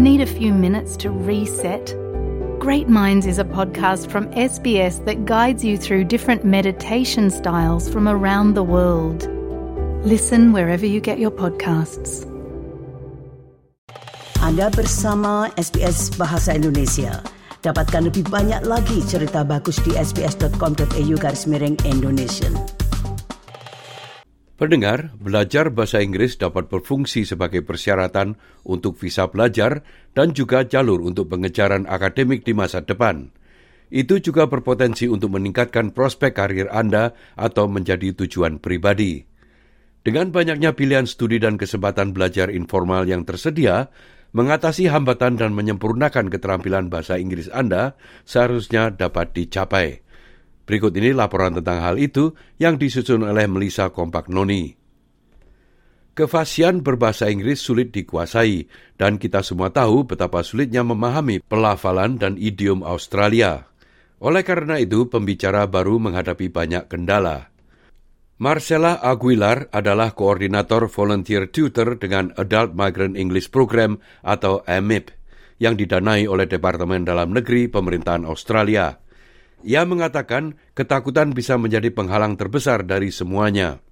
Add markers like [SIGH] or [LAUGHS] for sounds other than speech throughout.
Need a few minutes to reset? Great Minds is a podcast from SBS that guides you through different meditation styles from around the world. Listen wherever you get your podcasts. Anda bersama SBS Bahasa Indonesia. Dapatkan lebih banyak lagi cerita bagus di sbs.com.au garis miring Indonesia. Pendengar, belajar bahasa Inggris dapat berfungsi sebagai persyaratan untuk visa belajar dan juga jalur untuk pengejaran akademik di masa depan. Itu juga berpotensi untuk meningkatkan prospek karir Anda atau menjadi tujuan pribadi. Dengan banyaknya pilihan studi dan kesempatan belajar informal yang tersedia, mengatasi hambatan dan menyempurnakan keterampilan bahasa Inggris Anda seharusnya dapat dicapai. Berikut ini laporan tentang hal itu yang disusun oleh Melissa Kompak Noni. Kefasian berbahasa Inggris sulit dikuasai, dan kita semua tahu betapa sulitnya memahami pelafalan dan idiom Australia. Oleh karena itu, pembicara baru menghadapi banyak kendala. Marcella Aguilar adalah koordinator volunteer tutor dengan Adult Migrant English Program atau AMIP yang didanai oleh Departemen Dalam Negeri Pemerintahan Australia. Ia mengatakan ketakutan bisa menjadi penghalang terbesar dari semuanya.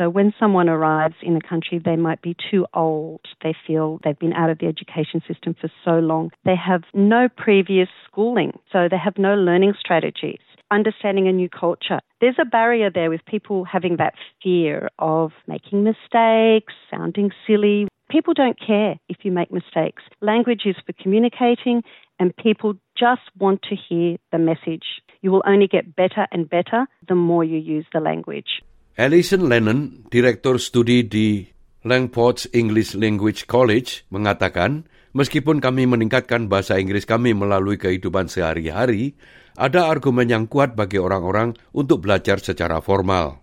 So when someone arrives in a country, they might be too old. They feel they've been out of the education system for so long. They have no previous schooling, so they have no learning strategies. Understanding a new culture. There's a barrier there with people having that fear of making mistakes, sounding silly. People don't care if you make mistakes. Language is for communicating, and people just want to hear the message. You will only get better and better the more you use the language. Alison Lennon, Direktur Studi di Langports English Language College, mengatakan, meskipun kami meningkatkan bahasa Inggris kami melalui kehidupan sehari-hari, ada argumen yang kuat bagi orang-orang untuk belajar secara formal.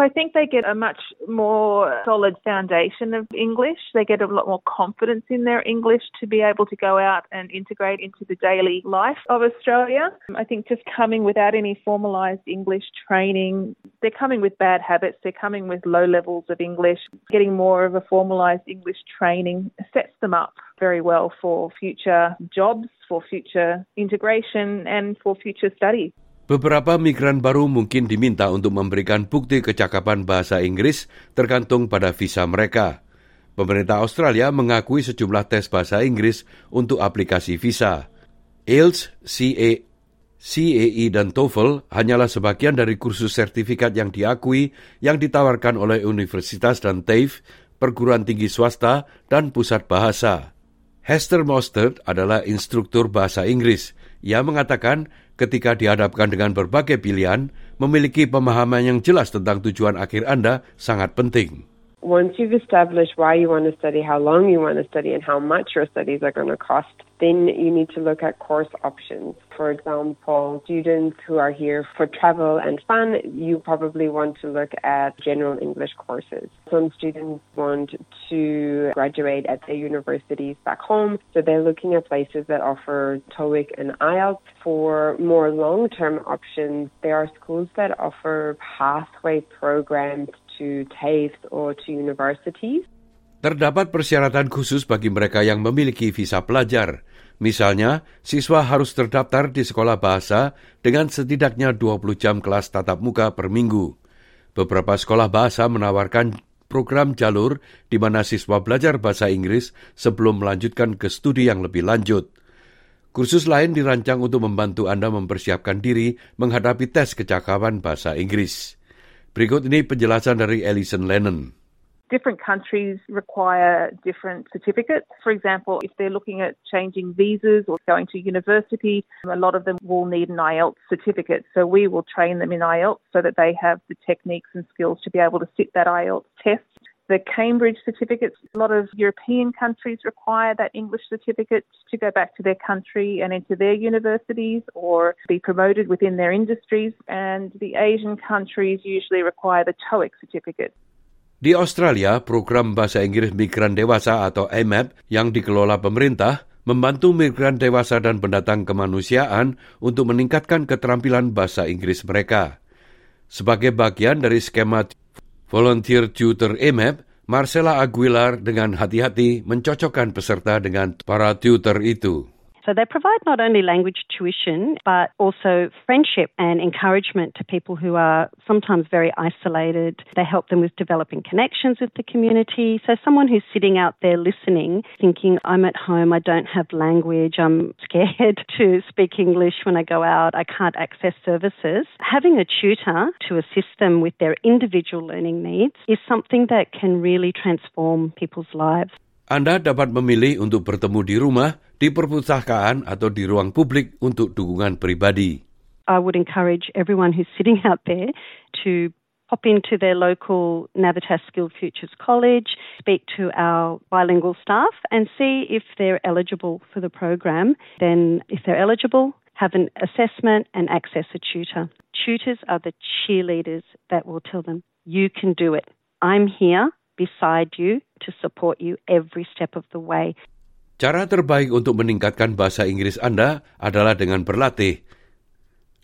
I think they get a much more solid foundation of English. They get a lot more confidence in their English to be able to go out and integrate into the daily life of Australia. I think just coming without any formalised English training, they're coming with bad habits, they're coming with low levels of English. Getting more of a formalised English training sets them up very well for future jobs, for future integration, and for future studies. Beberapa migran baru mungkin diminta untuk memberikan bukti kecakapan bahasa Inggris tergantung pada visa mereka. Pemerintah Australia mengakui sejumlah tes bahasa Inggris untuk aplikasi visa. IELTS, CA, CAE dan TOEFL hanyalah sebagian dari kursus sertifikat yang diakui yang ditawarkan oleh universitas dan TAFE, perguruan tinggi swasta, dan pusat bahasa. Hester Mostert adalah instruktur bahasa Inggris. Ia mengatakan ketika dihadapkan dengan berbagai pilihan, memiliki pemahaman yang jelas tentang tujuan akhir Anda sangat penting. Once you've established why you want to study, how long you want to study, and how much your studies are going to cost, then you need to look at course options. For example, students who are here for travel and fun, you probably want to look at general English courses. Some students want to graduate at their universities back home, so they're looking at places that offer TOEIC and IELTS. For more long-term options, there are schools that offer pathway programs to TAFE or to universities. Terdapat persyaratan khusus bagi mereka yang memiliki visa pelajar. Misalnya, siswa harus terdaftar di sekolah bahasa dengan setidaknya 20 jam kelas tatap muka per minggu. Beberapa sekolah bahasa menawarkan program jalur di mana siswa belajar bahasa Inggris sebelum melanjutkan ke studi yang lebih lanjut. Kursus lain dirancang untuk membantu Anda mempersiapkan diri menghadapi tes kecakapan bahasa Inggris. Berikut ini penjelasan dari Alison Lennon. different countries require different certificates. For example, if they're looking at changing visas or going to university, a lot of them will need an IELTS certificate. So we will train them in IELTS so that they have the techniques and skills to be able to sit that IELTS test. The Cambridge certificates, a lot of European countries require that English certificate to go back to their country and into their universities or be promoted within their industries. And the Asian countries usually require the TOEIC certificate. Di Australia, program bahasa Inggris migran dewasa atau AMAP yang dikelola pemerintah membantu migran dewasa dan pendatang kemanusiaan untuk meningkatkan keterampilan bahasa Inggris mereka. Sebagai bagian dari skema Volunteer Tutor AMAP, Marcela Aguilar dengan hati-hati mencocokkan peserta dengan para tutor itu. So they provide not only language tuition, but also friendship and encouragement to people who are sometimes very isolated. They help them with developing connections with the community. So someone who's sitting out there listening, thinking, I'm at home, I don't have language, I'm scared [LAUGHS] to speak English when I go out, I can't access services. Having a tutor to assist them with their individual learning needs is something that can really transform people's lives. Anda dapat memilih untuk bertemu di rumah, di perpustakaan, atau di ruang publik untuk dukungan pribadi. I would encourage everyone who's sitting [LAUGHS] out there to pop into their local Navitas Skilled Futures College, speak to our bilingual staff, and see if they're eligible for the program. Then, if they're eligible, have an assessment and access a tutor. Tutors are the cheerleaders that will tell them, you can do it. I'm here beside you to support you every step of the way. Cara terbaik untuk meningkatkan bahasa Inggris Anda adalah dengan berlatih.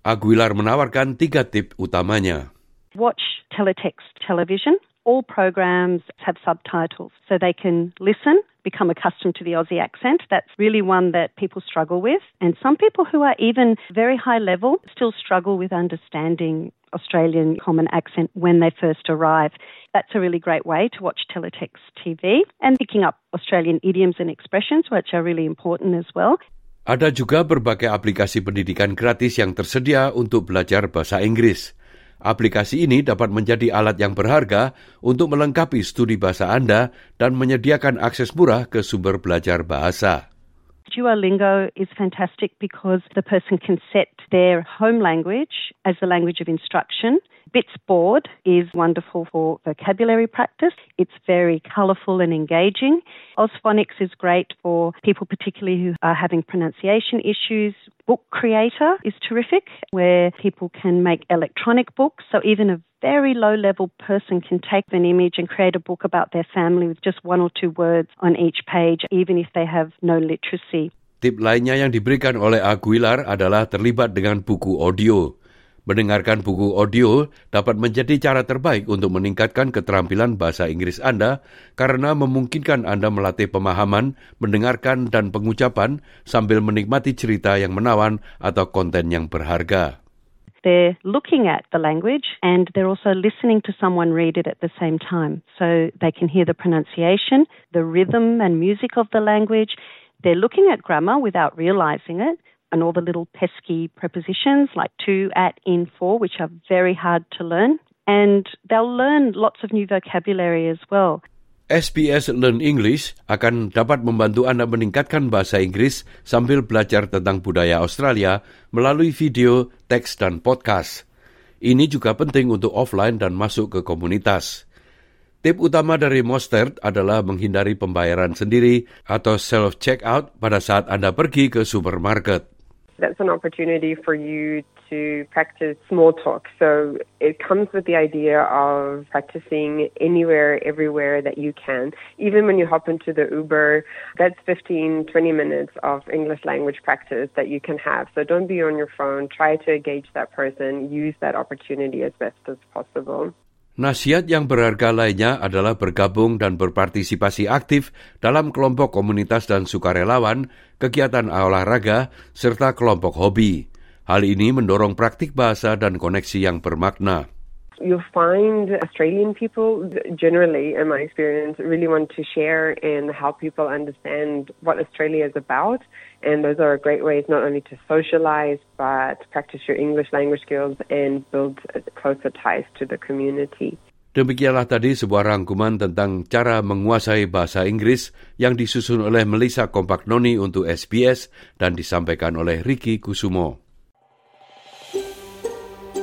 Aguilar menawarkan tiga tip utamanya. Watch teletext television. All programs have subtitles, so they can listen, become accustomed to the Aussie accent. That's really one that people struggle with. And some people who are even very high level still struggle with understanding Australian common accent when they first arrive. That's a really great way to watch teletext TV and picking up Australian idioms and expressions, which are really important as well. Ada juga berbagai aplikasi pendidikan gratis yang tersedia untuk belajar bahasa Inggris. Aplikasi ini dapat menjadi alat yang berharga untuk melengkapi studi bahasa Anda dan menyediakan akses murah ke sumber belajar bahasa. Duolingo is fantastic because the person can set their home language as the language of instruction. Bits board is wonderful for vocabulary practice. It's very colourful and engaging. Osphonics is great for people particularly who are having pronunciation issues. Book Creator is terrific where people can make electronic books. So even a very low level person can take an image and create a book about their family with just one or two words on each page, even if they have no literacy. Tip lainnya yang diberikan oleh Aguilar adalah terlibat dengan buku audio. Mendengarkan buku audio dapat menjadi cara terbaik untuk meningkatkan keterampilan bahasa Inggris Anda karena memungkinkan Anda melatih pemahaman, mendengarkan, dan pengucapan sambil menikmati cerita yang menawan atau konten yang berharga. They're looking at the language and they're also listening to someone read it at the same time. So they can hear the pronunciation, the rhythm and music of the language. They're looking at grammar without realizing it and all the little pesky prepositions like to, at, in, for, which are very hard to learn. And they'll learn lots of new vocabulary as well. SBS Learn English akan dapat membantu Anda meningkatkan bahasa Inggris sambil belajar tentang budaya Australia melalui video, teks, dan podcast. Ini juga penting untuk offline dan masuk ke komunitas. Tip utama dari Mostert adalah menghindari pembayaran sendiri atau self-checkout pada saat Anda pergi ke supermarket. That's an opportunity for you to practice small talk. So it comes with the idea of practicing anywhere, everywhere that you can. Even when you hop into the Uber, that's 15, 20 minutes of English language practice that you can have. So don't be on your phone. Try to engage that person. Use that opportunity as best as possible. Nasihat yang berharga lainnya adalah bergabung dan berpartisipasi aktif dalam kelompok komunitas dan sukarelawan, kegiatan olahraga, serta kelompok hobi. Hal ini mendorong praktik bahasa dan koneksi yang bermakna. You'll find Australian people generally, in my experience, really want to share and help people understand what Australia is about. And those are great ways not only to socialize, but practice your English language skills and build closer ties to the community. Demikianlah tadi sebuah rangkuman tentang cara menguasai bahasa Inggris yang disusun oleh Melissa Kompaknoni untuk SBS dan disampaikan oleh Ricky Kusumo.